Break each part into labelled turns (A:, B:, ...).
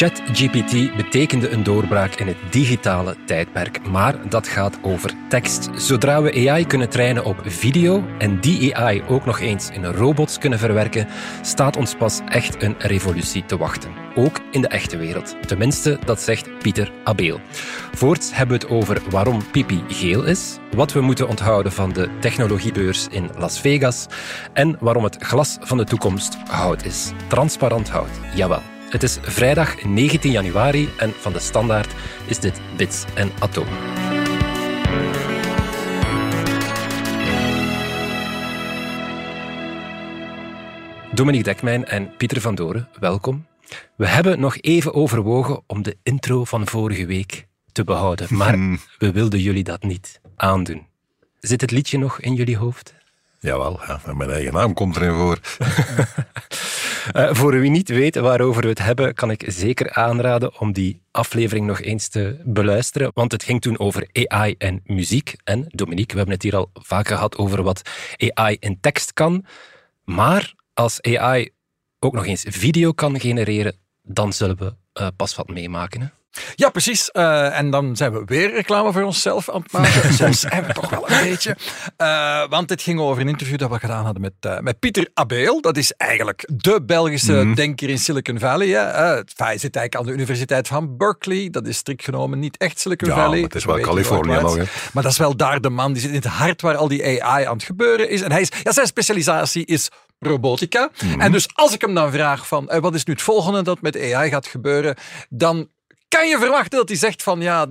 A: ChatGPT betekende een doorbraak in het digitale tijdperk, maar dat gaat over tekst. Zodra we AI kunnen trainen op video en die AI ook nog eens in robots kunnen verwerken, staat ons pas echt een revolutie te wachten. Ook in de echte wereld. Tenminste, dat zegt Pieter Abeel. Voorts hebben we het over waarom pipi geel is, wat we moeten onthouden van de technologiebeurs in Las Vegas en waarom het glas van de toekomst hout is. Transparant hout, jawel. Het is vrijdag 19 januari en van de Standaard is dit Bits en Atoom. Dominique Dekmijn en Pieter van Doren, welkom. We hebben nog even overwogen om de intro van vorige week te behouden, maar we wilden jullie dat niet aandoen. Zit het liedje nog in jullie hoofd?
B: Jawel, ja, mijn eigen naam komt erin voor.
A: Uh, voor wie niet weet waarover we het hebben, kan ik zeker aanraden om die aflevering nog eens te beluisteren. Want het ging toen over AI en muziek. En Dominique, we hebben het hier al vaak gehad over wat AI in tekst kan. Maar als AI ook nog eens video kan genereren, dan zullen we uh, pas wat meemaken.
C: Ja, precies. Uh, en dan zijn we weer reclame voor onszelf aan het maken. Soms zijn we toch wel een beetje. Uh, want dit ging over een interview dat we gedaan hadden met, uh, met Pieter Abeel. Dat is eigenlijk de Belgische mm. denker in Silicon Valley. Hè. hij zit eigenlijk aan de Universiteit van Berkeley. Dat is strikt genomen niet echt Silicon
B: ja,
C: Valley.
B: het is wel Californië nog. Hè.
C: Maar dat is wel daar de man die zit in het hart waar al die AI aan het gebeuren is. En hij is, ja, zijn specialisatie is robotica. Mm. En dus als ik hem dan vraag van wat is nu het volgende dat met AI gaat gebeuren, dan kan je verwachten dat hij zegt van ja,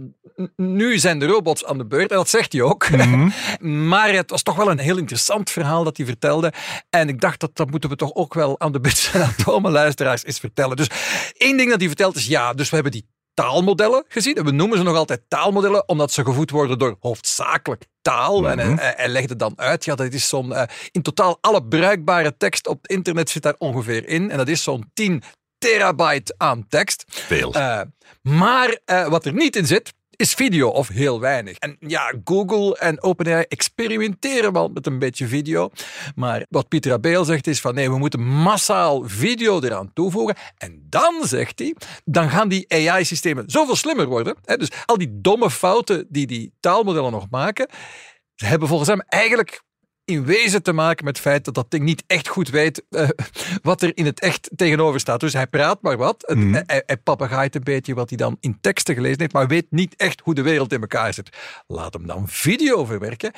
C: nu zijn de robots aan de beurt. En dat zegt hij ook. Mm -hmm. maar het was toch wel een heel interessant verhaal dat hij vertelde. En ik dacht dat dat moeten we toch ook wel aan de bits en atomen luisteraars eens vertellen. Dus één ding dat hij vertelt is ja, dus we hebben die taalmodellen gezien. En we noemen ze nog altijd taalmodellen, omdat ze gevoed worden door hoofdzakelijk taal. Mm -hmm. En hij, hij, legde dan uit, ja, dat is zo'n, uh, in totaal alle bruikbare tekst op het internet zit daar ongeveer in. En dat is zo'n 10 terabyte aan tekst.
B: Veel.
C: Uh, maar uh, wat er niet in zit, is video of heel weinig. En ja, Google en OpenAI experimenteren wel met een beetje video. Maar wat Pieter Abeel zegt is van nee, we moeten massaal video eraan toevoegen. En dan, zegt hij, dan gaan die AI-systemen zoveel slimmer worden. Dus al die domme fouten die die taalmodellen nog maken, hebben volgens hem eigenlijk in wezen te maken met het feit dat dat ding niet echt goed weet uh, wat er in het echt tegenover staat. Dus hij praat maar wat. Mm. Hij, hij papagaait een beetje wat hij dan in teksten gelezen heeft, maar weet niet echt hoe de wereld in elkaar zit. Laat hem dan video verwerken.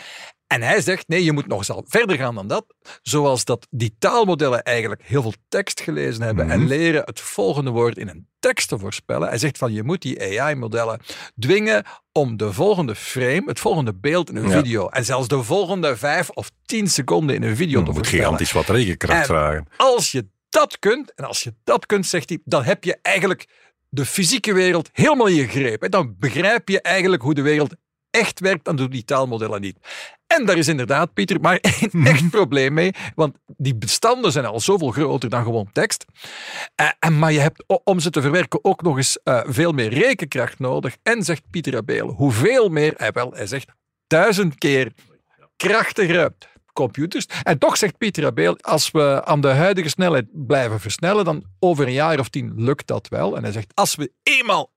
C: En hij zegt, nee, je moet nog eens al verder gaan dan dat. Zoals dat die taalmodellen eigenlijk heel veel tekst gelezen hebben mm. en leren het volgende woord in een tekst te voorspellen. Hij zegt van, je moet die AI-modellen dwingen om de volgende frame, het volgende beeld in een ja. video en zelfs de volgende vijf of tien seconden in een video
B: mm,
C: te
B: moet
C: voorspellen.
B: gigantisch wat rekenkracht
C: En
B: vragen.
C: Als je dat kunt, en als je dat kunt, zegt hij, dan heb je eigenlijk de fysieke wereld helemaal in je greep. En dan begrijp je eigenlijk hoe de wereld echt werkt, dan doen die taalmodellen niet. En daar is inderdaad, Pieter, maar een echt probleem mee, want die bestanden zijn al zoveel groter dan gewoon tekst. Uh, en, maar je hebt om ze te verwerken ook nog eens uh, veel meer rekenkracht nodig. En zegt Pieter Abeel, hoeveel meer? Hij, wel, hij zegt duizend keer krachtigere computers. En toch zegt Pieter Abeel, als we aan de huidige snelheid blijven versnellen, dan over een jaar of tien lukt dat wel. En hij zegt, als we eenmaal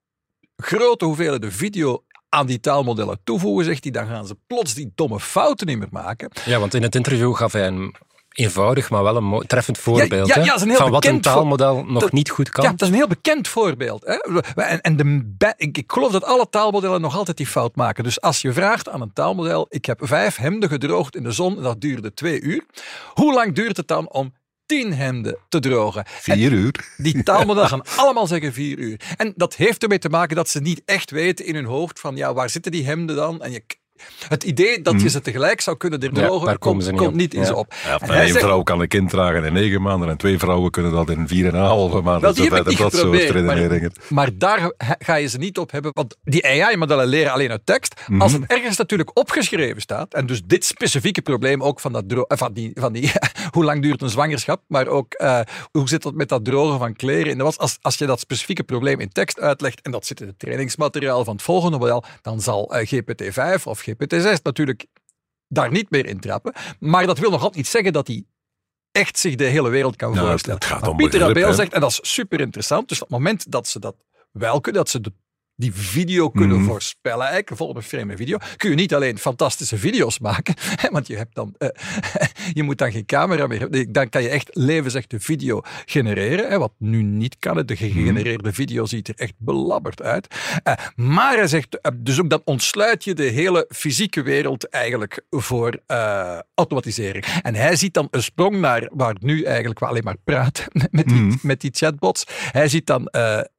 C: grote hoeveelheden video aan die taalmodellen toevoegen, zegt hij, dan gaan ze plots die domme fouten niet meer maken.
A: Ja, want in het interview gaf hij een eenvoudig, maar wel een treffend voorbeeld
C: ja, ja, ja,
A: hè, van wat een taalmodel nog
C: dat,
A: niet goed kan.
C: Ja, dat is een heel bekend voorbeeld. Hè. En, en de, ik, ik geloof dat alle taalmodellen nog altijd die fout maken. Dus als je vraagt aan een taalmodel, ik heb vijf hemden gedroogd in de zon en dat duurde twee uur. Hoe lang duurt het dan om tien hemden te drogen.
B: Vier
C: en
B: uur.
C: Die taalmodellen gaan allemaal zeggen vier uur. En dat heeft ermee te maken dat ze niet echt weten in hun hoofd van ja, waar zitten die hemden dan? En je, het idee dat je ze tegelijk zou kunnen drogen,
A: ja,
C: komt,
A: niet
C: komt niet in
A: ja.
C: ze op.
B: Ja, één zegt, vrouw kan een kind dragen in negen maanden en twee vrouwen kunnen dat in vier en een halve maand.
C: Wel, die
B: dat,
C: dat,
B: dat soort redeneringen.
C: Maar, maar, daar ga je ze niet op hebben, want die AI-modellen leren alleen uit tekst. Mm -hmm. Als het ergens natuurlijk opgeschreven staat, en dus dit specifieke probleem ook van, dat van die, van die hoe lang duurt een zwangerschap, maar ook uh, hoe zit het met dat drogen van kleren in de was. Als, als je dat specifieke probleem in tekst uitlegt, en dat zit in het trainingsmateriaal van het volgende model, dan zal uh, GPT-5 of GPT-6 natuurlijk daar niet meer in trappen. Maar dat wil nog altijd niet zeggen dat die echt zich de hele wereld kan
B: Nou,
C: voorstellen.
B: het gaat
C: Pieter Abel zegt, en dat is super interessant, dus op het moment dat ze dat wel kunnen, dat ze de, die video kunnen
B: Mhm.
C: voorspellen, een volgende frame video, kun je niet alleen fantastische video's maken, hè, want je, hebt dan, eh, je moet dan geen camera meer hebben, dan kan je echt levensechte video genereren, hè, wat nu niet kan. De gegenereerde video ziet er echt belabberd uit. Eh, maar hij zegt, eh, dus ook dan ontsluit je de hele fysieke wereld eigenlijk voor automatisering. En hij ziet dan een sprong naar waar nu eigenlijk we alleen maar praten met die,
B: Mhm.
C: met die chatbots. Hij ziet dan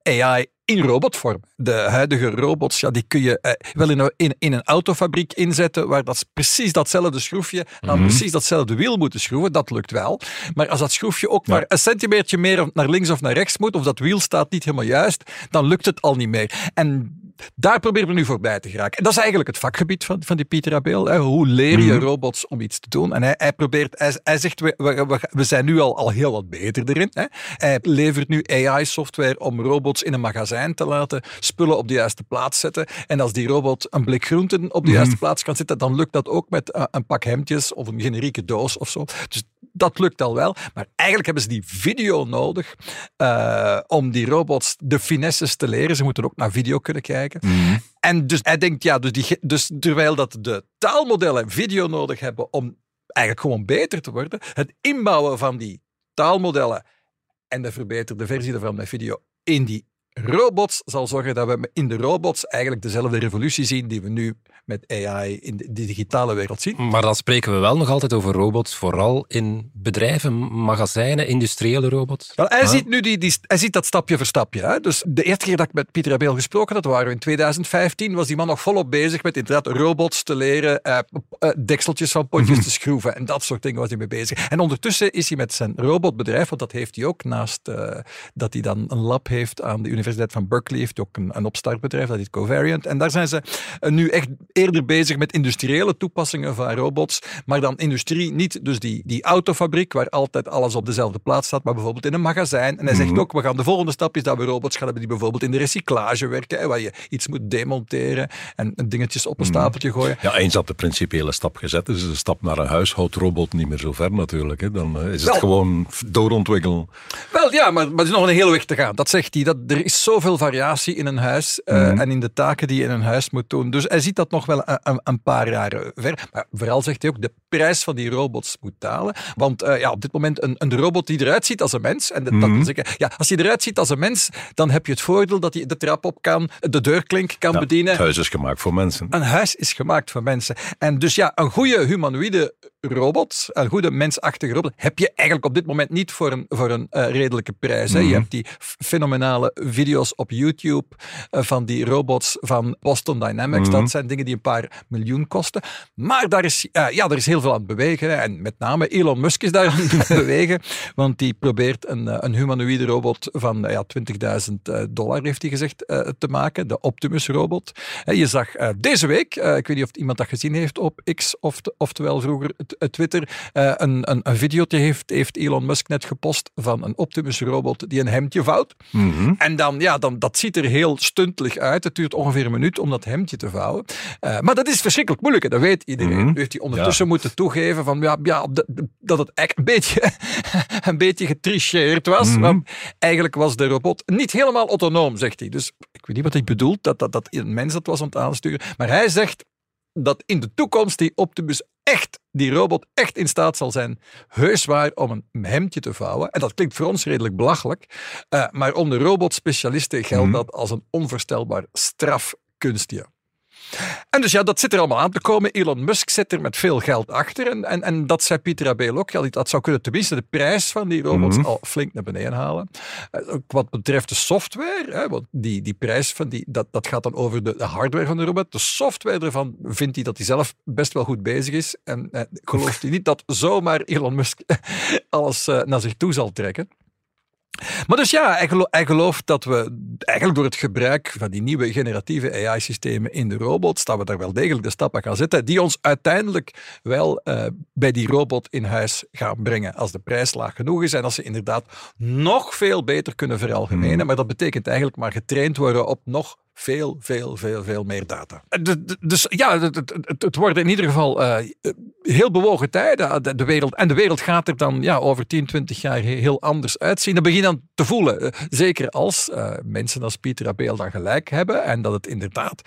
C: AI in robotvorm. De huidige robots, ja, die kun je eh, wel in een, in, in een autofabriek inzetten, waar dat precies datzelfde schroefje aan
B: Mhm.
C: precies datzelfde wiel moeten schroeven. Dat lukt wel. Maar als dat schroefje ook
B: Ja.
C: maar een centimetertje meer naar links of naar rechts moet, of dat wiel staat niet helemaal juist, dan lukt het al niet meer. En daar proberen we nu voorbij te geraken. En dat is eigenlijk het vakgebied van, van die Pieter Abel. Hè. Hoe leer je
B: Mhm.
C: robots om iets te doen? En hij, hij probeert, hij, hij zegt, we, we, we- zijn nu al, al heel wat beter erin. Hè. Hij levert nu AI-software om robots in een magazijn te laten spullen op de juiste plaats zetten. En als die robot een blik groenten op de
B: Mhm.
C: juiste plaats kan zetten, dan lukt dat ook met eh, een pak hemdjes of een generieke doos of zo. Dus dat lukt al wel. Maar eigenlijk hebben ze die video nodig eh, om die robots de finesses te leren. Ze moeten ook naar video kunnen kijken.
B: Mhm.
C: En dus hij denkt, ja, dus, die, dus terwijl dat de taalmodellen video nodig hebben om eigenlijk gewoon beter te worden, het inbouwen van die taalmodellen en de verbeterde versie daarvan met video in die robots zal zorgen dat we in de robots eigenlijk dezelfde revolutie zien die we nu met AI in de digitale wereld zien.
A: Maar dan spreken we wel nog altijd over robots, vooral in bedrijven, magazijnen, industriële robots.
C: Wel, hij, ziet nu die, die, hij ziet dat stapje voor stapje. Hè? Dus de eerste keer dat ik met Pieter Abel gesproken had, dat waren we in 2015, was die man nog volop bezig met inderdaad robots te leren, eh, eh, dekseltjes van potjes te schroeven en dat soort dingen was hij mee bezig. En ondertussen is hij met zijn robotbedrijf, want dat heeft hij ook naast eh, dat hij dan een lab heeft aan de Universiteit van Berkeley, heeft hij ook een, een opstartbedrijf, dat heet Covariant. En daar zijn ze nu echt eerder bezig met industriële toepassingen van robots, maar dan industrie niet, dus die, die autofabriek waar altijd alles op dezelfde plaats staat, maar bijvoorbeeld in een magazijn. En hij zegt ook, we gaan de volgende stap is dat we robots gaan hebben die bijvoorbeeld in de recyclage werken, hè, waar je iets moet demonteren en dingetjes op een stapeltje gooien.
B: Ja, eens dat de principiële stap gezet is, de stap naar een huishoudrobot niet meer zo ver natuurlijk. Hè. Dan eh, is het
C: Wel.
B: gewoon doorontwikkelen.
C: Wel ja, maar, maar er is nog een hele weg te gaan. Dat zegt hij. Dat, er is zoveel variatie in een huis eh, en in de taken die je in een huis moet doen. Dus hij ziet dat nog wel een, een, paar jaren ver. Maar vooral zegt hij ook, de prijs van die robots moet dalen. Want eh, ja, op dit moment een, een robot die eruit ziet als een mens. En dat, dat wil zeggen, ja, als hij eruit ziet als een mens, dan heb je het voordeel dat hij de trap op kan, de deurklink kan
B: Ja,
C: bedienen.
B: het huis is gemaakt voor mensen.
C: Een huis is gemaakt voor mensen. En dus ja, een goede humanoïde robot, een goede mensachtige robot, heb je eigenlijk op dit moment niet voor een, voor een eh, redelijke prijs. Hè. Je hebt die fenomenale video's op YouTube eh, van die robots van Boston Dynamics. Dat zijn dingen die een paar miljoen kosten. Maar daar is, eh, ja, er is heel veel aan het bewegen. hè. En met name Elon Musk is daar aan het bewegen. Want die probeert een, een humanoïde robot van ja, 20.000 eh, dollar, heeft hij gezegd, te maken. De Optimus robot. Je zag deze week, ik weet niet of iemand dat gezien heeft op X, of oftewel vroeger Twitter, eh, een, een, een videootje heeft, heeft Elon Musk net gepost van een Optimus robot die een hemdje vouwt.
B: Mhm.
C: En dan, ja, dan, dat ziet er heel stuntelig uit. Het duurt ongeveer een minuut om dat hemdje te vouwen. Eh, maar dat is verschrikkelijk moeilijk, hè. dat weet iedereen.
B: Mhm.
C: Nu heeft hij ondertussen moeten toegeven van, ja, ja, dat, het eigenlijk een beetje, een beetje getricheerd was.
B: Mhm.
C: Want eigenlijk was de robot niet helemaal autonoom, zegt hij. Dus ik weet niet wat hij bedoelt, dat, dat, dat een mens dat was aan het aansturen. Maar hij zegt dat in de toekomst die Optimus echt, die robot echt in staat zal zijn, heus waar, om een hemdje te vouwen. En dat klinkt voor ons redelijk belachelijk, eh, maar onder robotspecialisten geldt
B: Mhm.
C: dat als een onvoorstelbaar strafkunstje. En dus ja, dat zit er allemaal aan te komen. Elon Musk zit er met veel geld achter. En, en, en dat zei Pieter Abel ook. Ja, dat zou kunnen tenminste de prijs van die robots
B: Mhm.
C: al flink naar beneden halen. Eh, ook wat betreft de software, hè, want die, die prijs van die, dat, dat gaat dan over de, de hardware van de robot. De software ervan vindt hij dat hij zelf best wel goed bezig is. En eh, gelooft hij niet dat zomaar Elon Musk alles eh, naar zich toe zal trekken. Maar dus ja, hij, gelo- hij gelooft dat we eigenlijk door het gebruik van die nieuwe generatieve AI-systemen in de robots, dat we daar wel degelijk de stappen gaan zetten, die ons uiteindelijk wel eh, bij die robot in huis gaan brengen. Als de prijs laag genoeg is en als ze inderdaad nog veel beter kunnen veralgemenen. Maar dat betekent eigenlijk maar getraind worden op nog veel, veel, veel, veel meer data. Dus ja, het, het, het wordt in ieder geval uh, heel bewogen tijden. De, de, wereld, en de wereld gaat er dan ja, over 10, 20 jaar heel anders uitzien. Dat begin dan te voelen. Zeker als uh, mensen als Pieter Abeel dan gelijk hebben en dat het inderdaad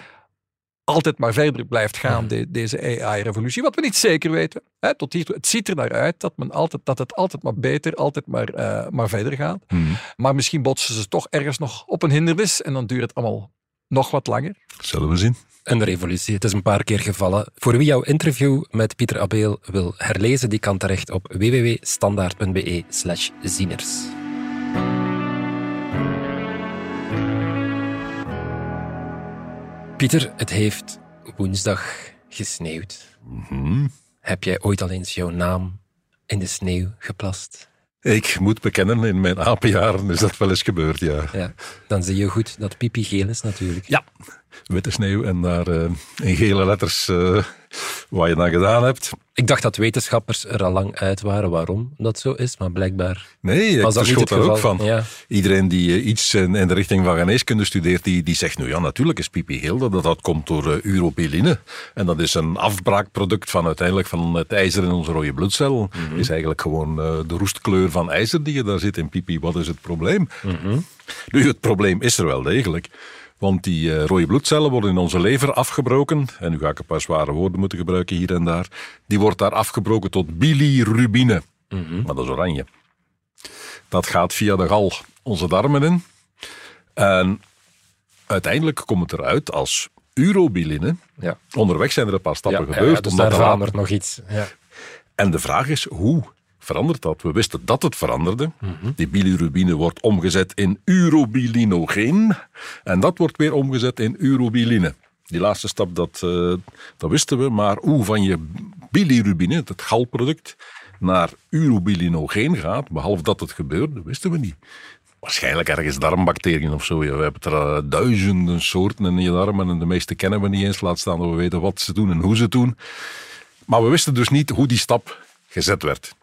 C: altijd maar verder blijft gaan, de, deze AI-revolutie. Wat we niet zeker weten. Hè, tot hier, het ziet er naar uit dat, men altijd, dat het altijd maar beter, altijd maar, uh, maar verder gaat.
B: Mhm.
C: Maar misschien botsen ze toch ergens nog op een hindernis en dan duurt het allemaal nog wat langer.
B: Zullen we zien.
A: Een revolutie. Het is een paar keer gevallen. Voor wie jouw interview met Pieter Abeel wil herlezen, die kan terecht op www.standaard.be slash zieners. Pieter, het heeft woensdag gesneeuwd.
B: Mhm.
A: Heb jij ooit al eens jouw naam in de sneeuw geplast?
B: Ik moet bekennen, in mijn apenjaren is dat wel eens gebeurd, ja.
A: ja. Dan zie je goed dat pipi geel is natuurlijk.
B: Ja, witte sneeuw en daar uh, in gele letters uh, wat je dan gedaan hebt.
A: Ik dacht dat wetenschappers er al lang uit waren waarom dat zo is, maar blijkbaar
B: nee, ik
A: was dat niet het geval.
B: ook van.
A: Ja.
B: Iedereen die uh, iets in, in, de richting van geneeskunde studeert, die, die zegt nu ja, natuurlijk is pipi dat, dat komt door uh. En dat is een afbraakproduct van uiteindelijk van het ijzer in onze rode bloedcel.
A: Mhm.
B: Mm -hmm. is eigenlijk gewoon de roestkleur van ijzer die je daar zit in pipi. Wat is het probleem?
A: Mm -hmm.
B: Nu, het probleem is er wel degelijk. Want die uh, rode bloedcellen worden in onze lever afgebroken. En nu ga ik een paar zware woorden moeten gebruiken hier en daar. Die wordt daar afgebroken tot bilirubine.
A: Mm -hmm.
B: Maar dat is oranje. Dat gaat via de gal onze darmen in. En uiteindelijk komt het eruit als urobiline.
A: Ja.
B: Onderweg zijn er een paar stappen
A: ja,
B: gebeurd.
A: Ja, dus daar verandert nog iets. Ja.
B: En de vraag is, hoe verandert dat? We wisten dat het veranderde.
A: Mhm.
B: Die bilirubine wordt omgezet in urobilinogeen. En dat wordt weer omgezet in urobiline. Die laatste stap, dat, uh, dat wisten we. Maar hoe van je bilirubine, het galproduct, naar urobilinogeen gaat, behalve dat het gebeurde, wisten we niet. Waarschijnlijk ergens darmbacteriën of zo. Ja, we hebben er uh, duizenden soorten in je darmen en de meeste kennen we niet eens. Laat staan dat we weten wat ze doen en hoe ze het doen. Maar we wisten dus niet hoe die stap gezet werd.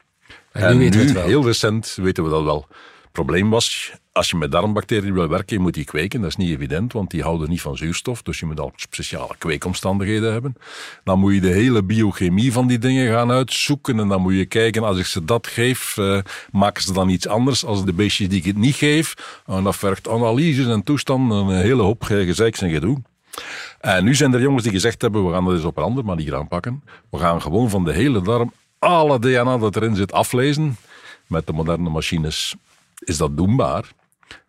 A: En nu, weten we het wel.
B: heel recent weten we dat wel. Het probleem was, als je met darmbacteriën wil werken, je moet die kweken. Dat is niet evident, want die houden niet van zuurstof. Dus je moet al speciale kweekomstandigheden hebben. Dan moet je de hele biochemie van die dingen gaan uitzoeken. En dan moet je kijken, als ik ze dat geef, uh, maken ze dan iets anders als de beestjes die ik het niet geef. En dat vergt analyses en toestanden, een hele hoop gezeiks en gedoe. En nu zijn er jongens die gezegd hebben, we gaan dat eens op een andere manier aanpakken. We gaan gewoon van de hele darm alle DNA dat erin zit aflezen. Met de moderne machines is dat doenbaar.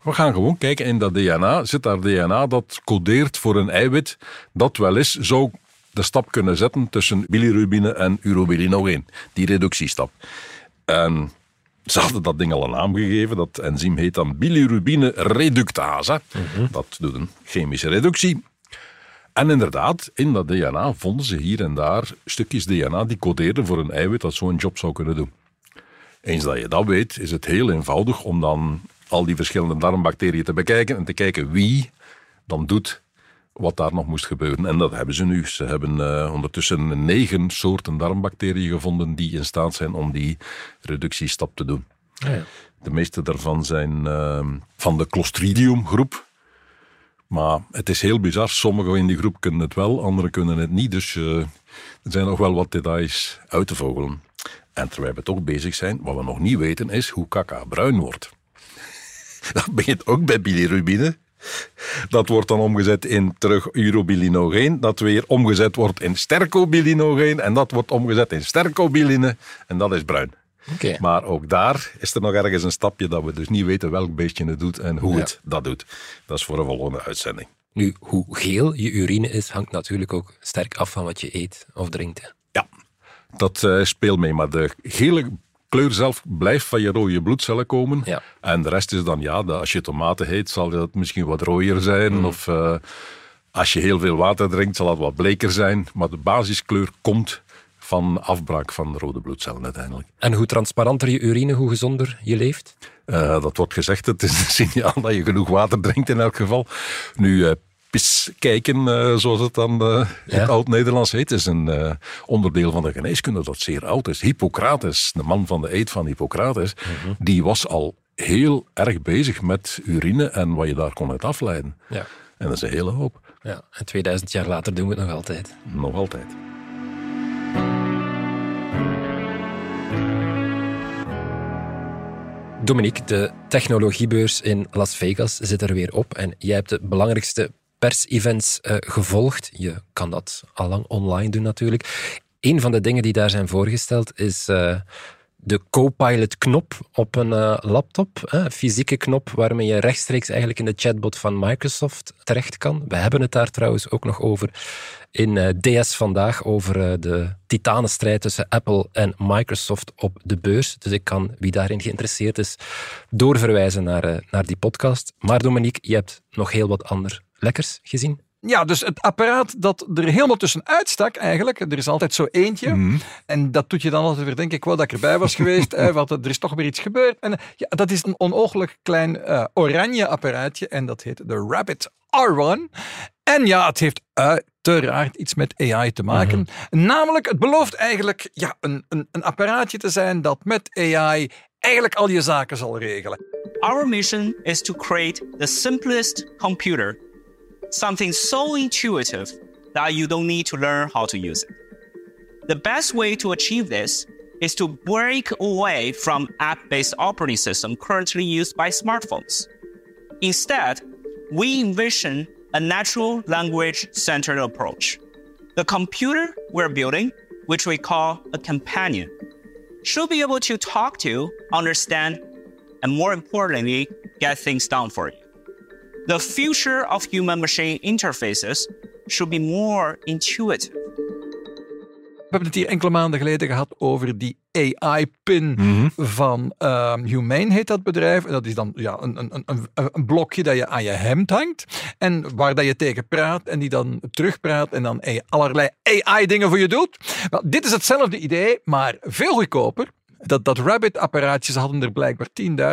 B: We gaan gewoon kijken in dat DNA. Zit daar DNA dat codeert voor een eiwit dat wel eens zou de stap kunnen zetten tussen bilirubine en urobilinogeen. Die reductiestap. En ze hadden dat ding al een naam gegeven. Dat enzym heet dan bilirubine reductase.
A: Mm -hmm.
B: Dat doet een chemische reductie. En inderdaad, in dat DNA vonden ze hier en daar stukjes DNA die codeerden voor een eiwit dat zo'n job zou kunnen doen. Eens dat je dat weet, is het heel eenvoudig om dan al die verschillende darmbacteriën te bekijken en te kijken wie dan doet wat daar nog moest gebeuren. En dat hebben ze nu. Ze hebben uh, ondertussen negen soorten darmbacteriën gevonden die in staat zijn om die reductiestap te doen.
A: Ja, ja.
B: De meeste daarvan zijn uh, van de Clostridium groep. Maar het is heel bizar. Sommigen in die groep kunnen het wel, anderen kunnen het niet. Dus uh, er zijn nog wel wat details uit te vogelen. En terwijl we toch bezig zijn, wat we nog niet weten is hoe kaka bruin wordt. Dat begint ook bij bilirubine. Dat wordt dan omgezet in terug urobilinogeen. Dat weer omgezet wordt in stercobilinogeen. En dat wordt omgezet in stercobiline. En dat is bruin.
A: Okay.
B: Maar ook daar is er nog ergens een stapje dat we dus niet weten welk beestje het doet en hoe
A: Ja.
B: het dat doet. Dat is voor een volgende uitzending.
A: Nu, hoe geel je urine is, hangt natuurlijk ook sterk af van wat je eet of drinkt. hè.
B: Ja, dat eh, speelt mee. Maar de gele kleur zelf blijft van je rode bloedcellen komen.
A: Ja.
B: En de rest is dan, ja, als je tomaten heet, zal dat misschien wat rooier zijn.
A: Mm.
B: Of eh, als je heel veel water drinkt, zal dat wat bleker zijn. Maar de basiskleur komt van afbraak van de rode bloedcellen uiteindelijk.
A: En hoe transparanter je urine, hoe gezonder je leeft?
B: Eh, dat wordt gezegd, het is een signaal dat je genoeg water drinkt in elk geval. Nu, eh pis kijken, eh, zoals het dan in
A: Ja.
B: het oud-Nederlands heet, is een onderdeel van de geneeskunde dat zeer oud is. Hippocrates, de man van de eed van Hippocrates, die was al heel erg bezig met urine en wat je daar kon uit afleiden.
A: Ja.
B: En dat is een hele hoop.
A: Ja, en 2000 jaar later doen we het nog altijd.
B: Nog altijd.
A: Dominique, de technologiebeurs in Las Vegas zit er weer op en jij hebt de belangrijkste pers-events uh, gevolgd. Je kan dat allang online doen natuurlijk. Een van de dingen die daar zijn voorgesteld is uh, de Copilot-knop op een uh, laptop. Een fysieke knop waarmee je rechtstreeks eigenlijk in de chatbot van Microsoft terecht kan. We hebben het daar trouwens ook nog over in uh, DS vandaag, over uh, de titanenstrijd tussen Apple en Microsoft op de beurs. Dus ik kan, wie daarin geïnteresseerd is, doorverwijzen naar, naar die podcast. Maar Dominique, je hebt nog heel wat ander lekkers gezien.
C: Ja, dus het apparaat dat er helemaal tussenuit stak eigenlijk. Er is altijd zo eentje.
B: Mhm.
C: En dat doet je dan altijd weer denken, ik wou dat ik erbij was geweest. hè, want er is toch weer iets gebeurd. En ja, dat is een onooglijk klein uh, oranje apparaatje. En dat heet de Rabbit R1. En ja, het heeft uiteraard iets met AI te maken.
B: Mhm.
C: Namelijk, het belooft eigenlijk ja, een, een, een apparaatje te zijn dat met AI eigenlijk al je zaken zal regelen.
D: Our mission is to create the simplest computer something so intuitive that you don't need to learn how to use it. The best way to achieve this is to break away from app-based operating system currently used by smartphones. Instead, we envision a natural language-centered approach. The computer we're building, which we call a companion, should be able to talk to, understand, and more importantly, get things done for you. The future of human machine interfaces should be more intuitive.
C: We hebben het hier enkele maanden geleden gehad over die AI-pin
B: Mhm.
C: van ehm, Humane, heet dat bedrijf. En dat is dan ja, een, een, een, een blokje dat je aan je hemd hangt. En waar dat je tegen praat en die dan terugpraat en dan allerlei AI-dingen voor je doet. Wel, dit is hetzelfde idee, maar veel goedkoper. Dat, dat Rabbit-apparaatje, ze hadden er blijkbaar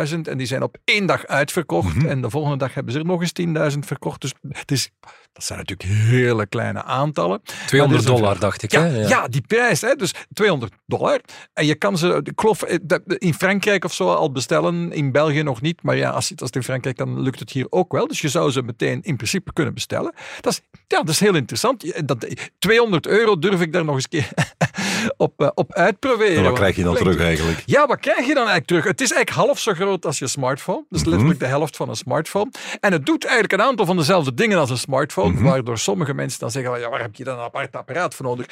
C: 10.000 en die zijn op één dag uitverkocht.
B: Mhm.
C: En de volgende dag hebben ze er nog eens 10.000 verkocht. Dus het is, dat zijn natuurlijk hele kleine aantallen.
A: 200
C: Maar er is een
A: dollar, dacht ik.
C: ja,
A: hè?
C: ja. die prijs. Hè? Dus 200 dollar. En je kan ze, ik geloof, eh, dat- in Frankrijk of zo al bestellen. In België nog niet. Maar ja, als, als het in Frankrijk kan, lukt het hier ook wel. Dus je zou ze meteen in principe kunnen bestellen. Dat is, ja, dat is heel interessant. Dat, 200 euro durf ik daar nog eens een keer op, eh, op uitproberen.
B: En wat krijg je dan terug eigenlijk?
C: ja, wat krijg je dan eigenlijk terug? Het is eigenlijk half zo groot als je smartphone. Dus letterlijk de helft van een smartphone. En het doet eigenlijk een aantal van dezelfde dingen als een smartphone. Waardoor sommige mensen dan zeggen: ja, waar heb je dan een apart apparaat voor nodig?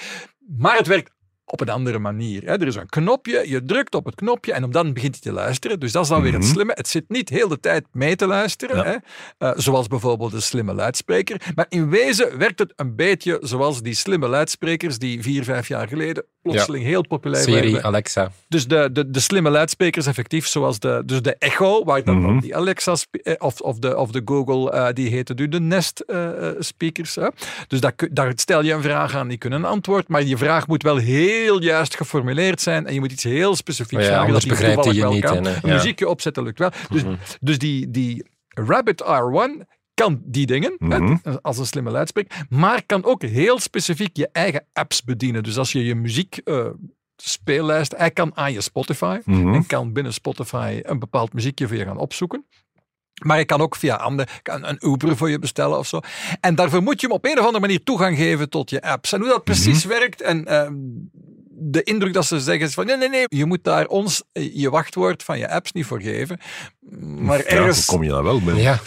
C: Maar het werkt op een andere manier. Hè. Er is een knopje, je drukt op het knopje en dan begint hij te luisteren. Dus dat is dan weer het slimme. Het zit niet heel de tijd mee te luisteren,
B: Ja.
C: hè. Eh, zoals bijvoorbeeld een slimme luidspreker. Maar in wezen werkt het een beetje zoals die slimme luidsprekers die vier, vijf jaar geleden plotseling heel populair
A: Siri,
C: werden.
A: Alexa.
C: Dus de, de, de slimme luidsprekers effectief, zoals de, dus de Echo, waar dan
B: Mhm.
C: die Alexa eh, of, of, de, of de Google, eh, die heten nu de Nest eh, speakers. Hè. Dus daar, stel je een vraag aan, die kunnen een antwoord, maar je vraag moet wel heel juist geformuleerd zijn en je moet iets heel specifiek
A: Ja,
C: vragen.
A: anders
C: dat die
A: hij
C: toevallig
A: je
C: wel
A: niet,
C: kan.
A: ja.
C: muziekje opzetten lukt wel. Dus, dus die, die Rabbit R1 kan die dingen,
B: Mhm.
C: als een slimme luidspreker, maar kan ook heel specifiek je eigen apps bedienen. Dus als je je muziek eh, speellijst, hij kan aan je Spotify
B: Mhm.
C: en kan binnen Spotify een bepaald muziekje voor je gaan opzoeken. Maar je kan ook via andere, kan een Uber voor je bestellen of zo. En daarvoor moet je hem op een of andere manier toegang geven tot je apps. En hoe dat precies werkt en ehm, de indruk dat ze zeggen is van nee, nee, nee, je moet daar ons eh, je wachtwoord van je apps niet voor geven. Maar
B: Ja,
C: ergens,
B: kom je daar wel binnen?
A: Ja,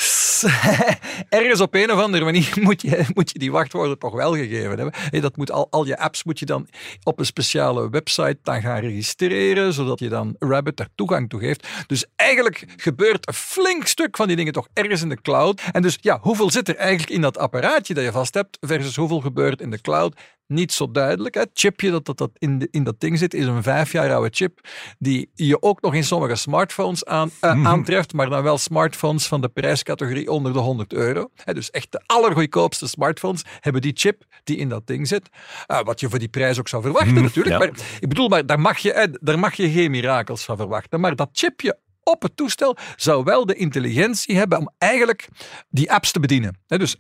C: ergens op een of andere manier moet je, moet je die wachtwoorden toch wel gegeven hebben. Hey, dat moet al, al je apps moet je dan op een speciale website dan gaan registreren, zodat je dan Rabbit daar toegang toe geeft. Dus eigenlijk gebeurt een flink stuk van die dingen toch ergens in de cloud. En dus ja, hoeveel zit er eigenlijk in dat apparaatje dat je vast hebt versus hoeveel gebeurt in de cloud? Niet zo duidelijk. Het chipje dat, dat, dat in, de, in dat ding zit is een vijf jaar oude chip die je ook nog in sommige smartphones aan, eh, aantreft, maar dan wel smartphones van de prijscategorie onder de 100 euro. Dus echt de allergoedkoopste smartphones hebben die chip die in dat ding zit. Eh, wat je voor die prijs ook zou verwachten natuurlijk.
B: ja.
C: Maar ik bedoel, maar daar, mag je, daar mag je geen mirakels van verwachten. Maar dat chipje op het toestel zou wel de intelligentie hebben om eigenlijk die apps te bedienen. Dus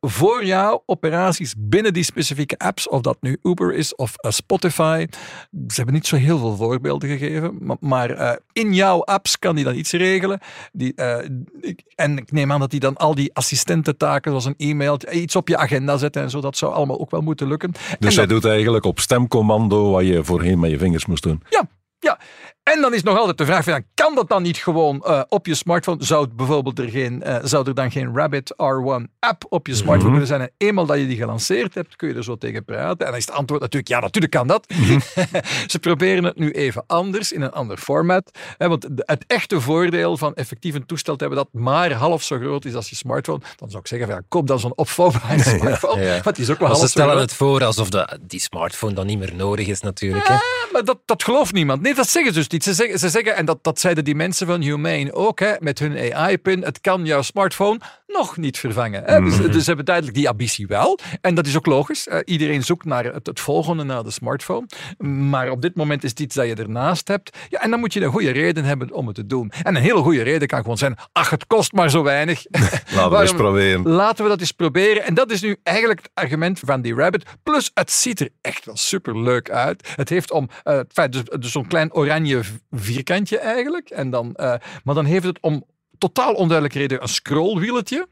C: voor jou operaties binnen die specifieke apps, of dat nu Uber is of uh, Spotify. Ze hebben niet zo heel veel voorbeelden gegeven, maar, maar uh, in jouw apps kan die dan iets regelen. Die, uh, en ik neem aan dat die dan al die assistententaken, zoals een e-mail, iets op je agenda zetten en zo, dat zou allemaal ook wel moeten lukken.
B: Dus hij doet eigenlijk op stemcommando wat je voorheen met je vingers moest doen?
C: Ja, ja, en dan is nog altijd de vraag: van, kan dat dan niet gewoon uh, op je smartphone? Zou, bijvoorbeeld er, geen, uh, zou er dan geen Rabbit R1 app op je smartphone kunnen zijn? En eenmaal dat je die gelanceerd hebt, kun je er zo tegen praten. En dan is het antwoord natuurlijk: ja, natuurlijk kan dat. Ze proberen het nu even anders, in een ander format. Hè, want het echte voordeel van effectief een toestel te hebben dat maar half zo groot is als je smartphone, dan zou ik zeggen: van, ja, koop dan zo'n opvouwbare smartphone. Ja, ja. Want die is ook wel half
A: ze stellen het voor alsof de, die smartphone dan niet meer nodig is, natuurlijk.
C: Ja,
A: hè?
C: maar dat, dat gelooft niemand. Nee, dat zeggen ze dus Ze zeggen, ze zeggen en dat, dat zeiden die mensen van Humane ook, hè, met hun AI-pin, het kan jouw smartphone nog niet vervangen. Hè. Dus, dus ze hebben duidelijk die ambitie wel. En dat is ook logisch. Uh, iedereen zoekt naar het, het, volgende, naar de smartphone. Maar op dit moment is het iets dat je ernaast hebt. Ja, en dan moet je een goede reden hebben om het te doen. En een hele goede reden kan gewoon zijn, ach, het kost maar zo weinig.
B: Laten we eens proberen.
C: Laten we dat eens proberen. En dat is nu eigenlijk het argument van die Rabbit. Plus, het ziet er echt wel super leuk uit. Het heeft om, uh, het feit, dus, dus zo'n klein oranje vierkantje eigenlijk. En dan, uh, maar dan heeft het om totaal onduidelijke reden een scrollwieletje.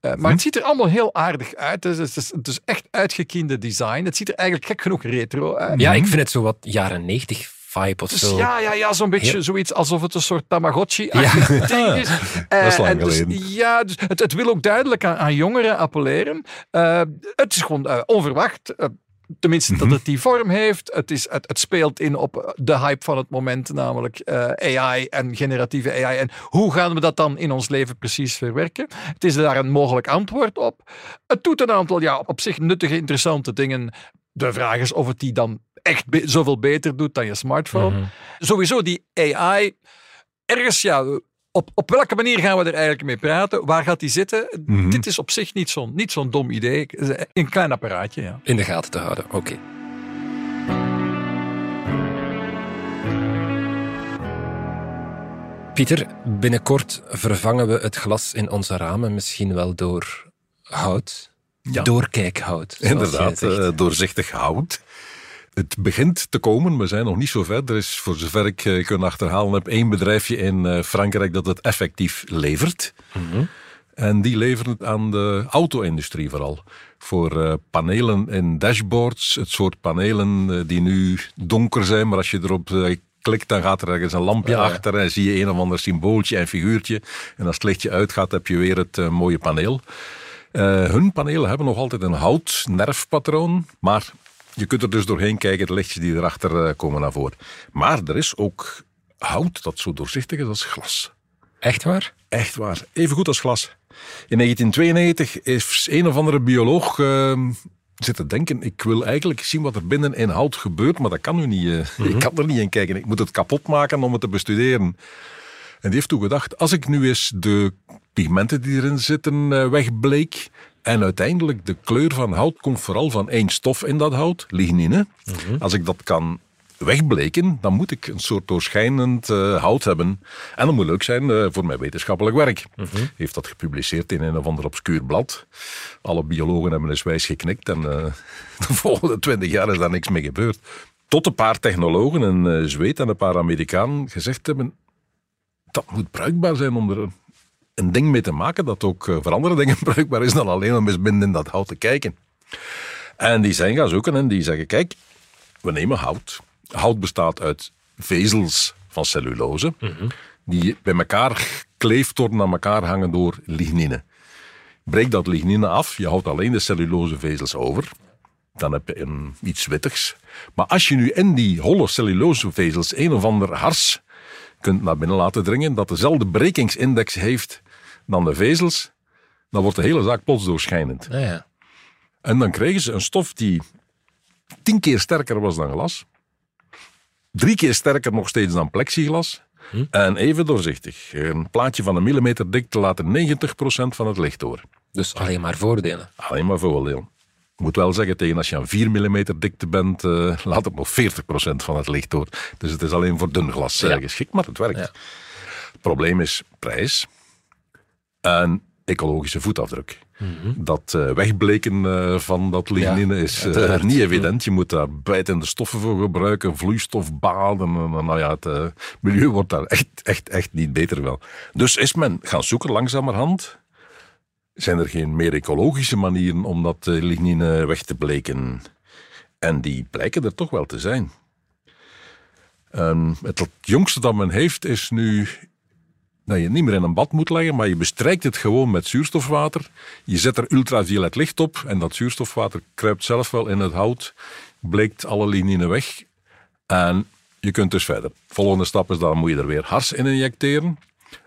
C: Uh, maar het ziet er allemaal heel aardig uit. Het is, het is, echt uitgekiende design. Het ziet er eigenlijk gek genoeg retro uit.
A: Ja, ik vind het zo wat jaren 90 vibe of
C: dus
A: zo.
C: Ja, ja, ja zo'n beetje heel... zoiets alsof het een soort Tamagotchi
A: ja.
C: ding is.
B: Uh, dat is lang
C: dus,
B: geleden.
C: ja, dus het, het, wil ook duidelijk aan, aan jongeren appelleren. Uh, het is gewoon uh, onverwacht. Tenminste, dat het die vorm heeft. Het, is, het, het, speelt in op de hype van het moment, namelijk uh, AI en generatieve AI. En hoe gaan we dat dan in ons leven precies verwerken? Het is daar een mogelijk antwoord op. Het doet een aantal ja, op zich nuttige, interessante dingen. De vraag is of het die dan echt be zoveel beter doet dan je smartphone. Mm -hmm. Sowieso die AI, ergens ja, op, op welke manier gaan we er eigenlijk mee praten? Waar gaat die zitten? Mm -hmm. Dit is op zich niet zo'n niet zo'n dom idee. Een klein apparaatje, ja.
A: In de gaten te houden, oké. Okay. Pieter, binnenkort vervangen we het glas in onze ramen misschien wel door hout. Ja. Doorkijkhout.
B: Inderdaad, uh, doorzichtig hout. Het begint te komen, we zijn nog niet zo ver. Er is, voor zover ik uh, kan achterhalen heb, één bedrijfje in uh, Frankrijk dat het effectief levert. Mm -hmm. En die leveren het aan de auto-industrie vooral. Voor uh, panelen in dashboards, het soort panelen die nu donker zijn, maar als je erop klikt, dan gaat er ergens een lampje ja. achter en zie je een of ander symbooltje en figuurtje. En als het lichtje uitgaat, heb je weer het mooie paneel. hun panelen hebben nog altijd een houtnerfpatroon, maar je kunt er dus doorheen kijken, de lichtjes die erachter uh, komen naar voren. Maar er is ook hout dat zo doorzichtig is als glas.
A: Echt waar?
B: Echt waar. Even goed als glas. In 1992 is een of andere bioloog uh, zitten denken, ik wil eigenlijk zien wat er binnen in hout gebeurt, maar dat kan nu niet. Uh, mm -hmm. Ik kan er niet in kijken. Ik moet het kapot maken om het te bestuderen. En die heeft toen gedacht, als ik nu eens de pigmenten die erin zitten uh, wegbleek, en uiteindelijk, de kleur van hout komt vooral van één stof in dat hout, lignine. Mm -hmm. Als ik dat kan wegbleken, dan moet ik een soort doorschijnend uh, hout hebben. En dat moet leuk zijn uh, voor mijn wetenschappelijk werk. Mm -hmm. Heeft dat gepubliceerd in een of ander obscuur blad. Alle biologen hebben eens wijs geknikt en uh, de volgende twintig jaar is daar niks mee gebeurd. Tot een paar technologen, een Zweed en een paar Amerikanen, gezegd hebben dat moet bruikbaar zijn om er een ding mee te maken dat ook voor andere dingen bruikbaar is dan alleen om eens binnen in dat hout te kijken. En die zijn gaan zoeken en die zeggen, kijk, we nemen hout. Hout bestaat uit vezels van cellulose, mm -hmm. die bij elkaar worden aan elkaar hangen door lignine. Breek dat lignine af, je houdt alleen de cellulosevezels over. Dan heb je een, iets wittigs. Maar als je nu in die holle cellulosevezels een of ander hars kunt naar binnen laten dringen, dat dezelfde brekingsindex heeft dan de vezels, dan wordt de hele zaak plots doorschijnend.
A: Ja, ja.
B: En dan kregen ze een stof die tien keer sterker was dan glas, drie keer sterker nog steeds dan plexiglas, hm? en even doorzichtig. Een plaatje van een millimeter dik te laten 90% van het licht door.
A: Dus alleen maar voordelen?
B: Alleen maar voordelen. Ik moet wel zeggen, tegen als je aan 4 mm dikte bent, uh, laat het nog 40% van het licht door. Dus het is alleen voor dun glas uh, ja. geschikt, maar het werkt. Ja. Het probleem is prijs en ecologische voetafdruk. Dat uh, wegbleken van dat lignine ja, is niet evident. Je moet daar bijtende stoffen voor gebruiken, vloeistofbaden. nou ja, het milieu wordt daar echt, echt, echt niet beter wel. Dus is men gaan zoeken langzamerhand. Zijn er geen meer ecologische manieren om dat lignine weg te bleken? En die blijken er toch wel te zijn. Um, het jongste dat men heeft is nu dat je niet meer in een bad moet leggen, maar je bestrijkt het gewoon met zuurstofwater. Je zet er ultraviolet licht op en dat zuurstofwater kruipt zelf wel in het hout, bleekt alle lignine weg en je kunt dus verder. Volgende stap is dan moet je er weer hars in injecteren.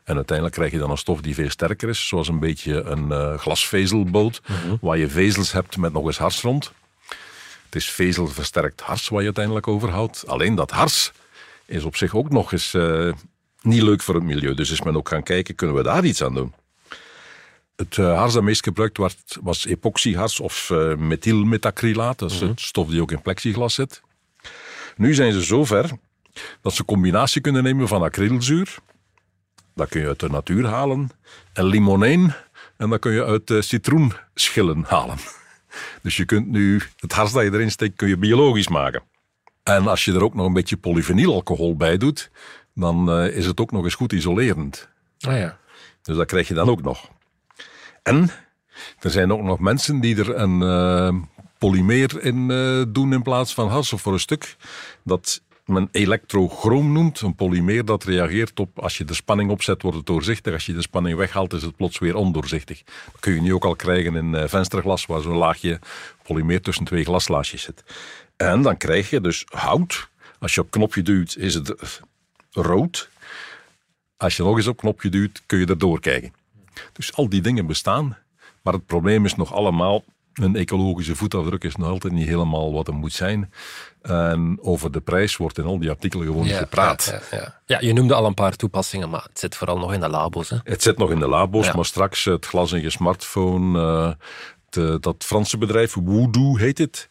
B: En uiteindelijk krijg je dan een stof die veel sterker is, zoals een beetje een uh, glasvezelboot, mhm. waar je vezels hebt met nog eens hars rond. Het is vezelversterkt hars waar je uiteindelijk overhoudt. Alleen dat hars is op zich ook nog eens uh, niet leuk voor het milieu. Dus is men ook gaan kijken, kunnen we daar iets aan doen? Het uh, hars dat meest gebruikt werd, was epoxyhars of uh, methylmetacrylaat. Dat is mm het stof die ook in plexiglas zit. Nu zijn ze zover dat ze combinatie kunnen nemen van acrylzuur. Dat kun je uit de natuur halen. En limoneen. En dat kun je uit uh, citroenschillen halen. Dus je kunt nu het hars dat je erin steekt, kun je biologisch maken. En als je er ook nog een beetje polyvinylalcohol bij doet, dan uh, is het ook nog eens goed isolerend.
A: Ah ja.
B: Dus dat krijg je dan ook nog. En er zijn ook nog mensen die er een uh, polymeer in uh, doen in plaats van hars of voor een stuk. Dat men elektrochroom noemt. Een polymeer dat reageert op als je de spanning opzet, wordt het doorzichtig. Als je de spanning weghaalt, is het plots weer ondoorzichtig. Dat kun je nu ook al krijgen in vensterglas, waar zo'n laagje polymeer tussen twee glaslaagjes zit. En dan krijg je dus hout. Als je op knopje duwt, is het rood. Als je nog eens op knopje duwt, kun je erdoor kijken. Dus al die dingen bestaan. Maar het probleem is nog allemaal, een ecologische voetafdruk is nog altijd niet helemaal wat het moet zijn. En over de prijs wordt in al die artikelen gewoon gepraat.
A: Ja, ja, ja, je noemde al een paar toepassingen, maar het zit vooral nog in de labo's. Hè?
B: Het zit nog in de labo's, maar straks het glas in je smartphone. Uh, dat Franse bedrijf, Woodoo heet het.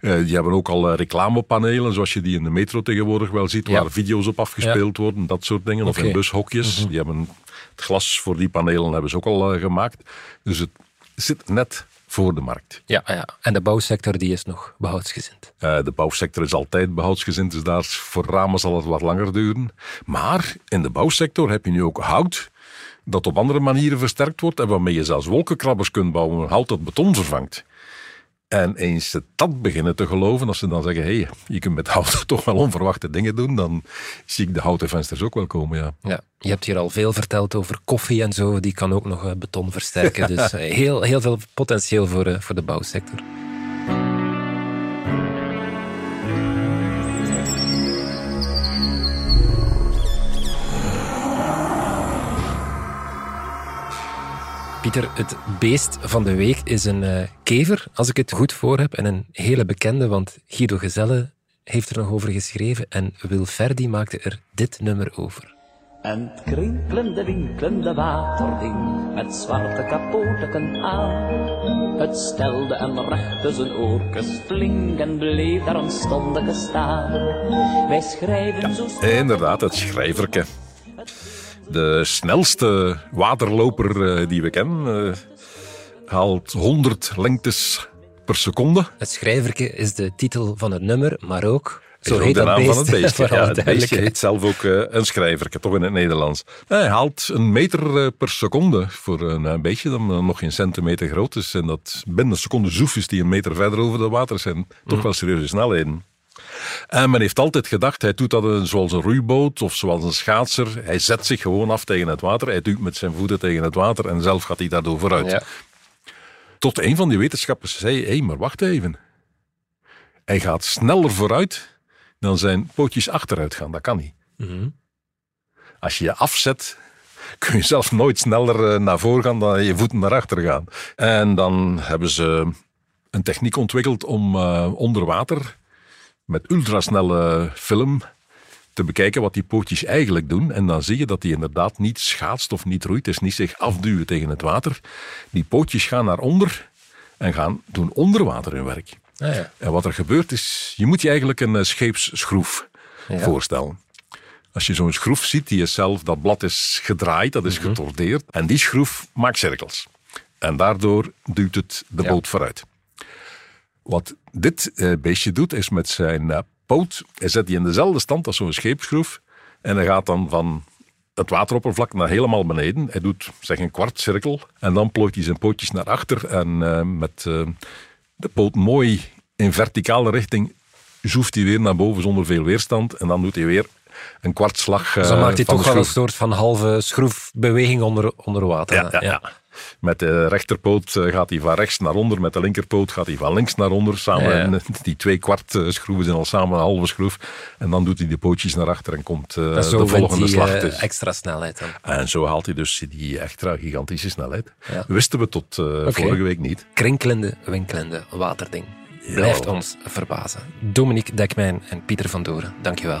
B: Uh, die hebben ook al eh, reclamepanelen, zoals je die in de metro tegenwoordig wel ziet, waar video's op afgespeeld worden, dat soort dingen. Of in bushokjes. Mhm. Die hebben het glas voor die panelen hebben ze ook al gemaakt. Dus het zit net voor de markt.
A: Ja, ja. en de bouwsector die is nog behoudsgezind.
B: Uh, de bouwsector is altijd behoudsgezind, dus daar voor ramen zal het wat langer duren. Maar in de bouwsector heb je nu ook hout dat op andere manieren versterkt wordt en waarmee je zelfs wolkenkrabbers kunt bouwen, hout dat beton vervangt. En eens ze dat beginnen te geloven, als ze dan zeggen, hé, hey, je kunt met hout toch wel onverwachte dingen doen, dan zie ik de houten vensters ook wel komen, ja.
A: ja. Je hebt hier al veel verteld over koffie en zo, die kan ook nog eh, beton versterken. dus eh, heel, heel veel potentieel voor, eh, voor de bouwsector. Pieter, het beest van de week is een uh, kever, als ik het goed voor heb. En een hele bekende, want Guido Gezelle heeft er nog over geschreven. En Wil Ferdi maakte er dit nummer over.
E: En het krinkelende, winkelende waterding met zwarte kapoteken aan. Het stelde en rechte zijn oorkes flink en bleef daar een staan. Wij schrijven zo...
B: Inderdaad, het schrijverke de snelste waterloper eh, die we kennen. Uh, haalt 100 lengtes per seconde.
A: Het schrijverke is de titel van het nummer, maar ook...
B: Zo heet de naam van het beestje. ja, het beestje heet zelf ook uh, een schrijverke, toch in het Nederlands. Hij haalt een meter per seconde voor een beestje dat nog geen centimeter groot is. En dat binnen een seconde zoefjes die een meter verder over de water zijn. Toch mhm. wel serieuze snelheden. En men heeft altijd gedacht, hij doet dat zoals een roeiboot of zoals een schaatser. Hij zet zich gewoon af tegen het water, hij duwt met zijn voeten tegen het water en zelf gaat hij daardoor vooruit. Ja. Tot een van die wetenschappers zei, hé, hey, maar wacht even. Hij gaat sneller vooruit dan zijn pootjes achteruit gaan. Dat kan niet. Mhm. Als je je afzet, kun je zelf nooit sneller eh, naar voren gaan dan je voeten naar achter gaan. En dan hebben ze een techniek ontwikkeld om uh, onder water met ultrasnelle film te bekijken wat die pootjes eigenlijk doen. En dan zie je dat die inderdaad niet schaatst of niet roeit. is niet zich afduwen tegen het water. Die pootjes gaan naar onder en gaan doen onder water hun werk.
A: Ah, ja.
B: En wat er gebeurt is, je moet je eigenlijk een eh, scheepsschroef voorstellen. Als je zo'n schroef ziet, die is zelf, dat blad is gedraaid, dat is mm getordeerd. En die schroef maakt cirkels. En daardoor duwt het de
A: Ja.
B: boot vooruit. Wat dit eh, beestje doet, is met zijn eh, poot, hij zet die in dezelfde stand als zo'n scheepsschroef. En hij gaat dan van het wateroppervlak naar helemaal beneden. Hij doet zeg een kwart cirkel. En dan plooit hij zijn pootjes naar achter. En eh, met de poot mooi in verticale richting zoeft hij weer naar boven zonder veel weerstand. En dan doet hij weer een kwartslag.
A: Dus dan maakt hij toch wel een soort van halve schroefbeweging onder, onder water.
B: Ja, ja, ja. Met de rechterpoot eh, gaat hij van rechts naar onder, met de linkerpoot gaat hij van links naar onder. Samen,
A: Ja, ja.
B: en, die twee kwart eh, schroeven zijn al samen een halve schroef. En dan doet hij de pootjes naar achter en komt
A: zo
B: de volgende slag. Dus-
A: extra snelheid dan.
B: En zo haalt hij dus die extra gigantische snelheid.
A: Ja.
B: Wisten we tot vorige week niet.
A: Krinkelende, winkelende waterding. Blijft ons verbazen. Dominique Dekmijn en Pieter van Doren, dankjewel.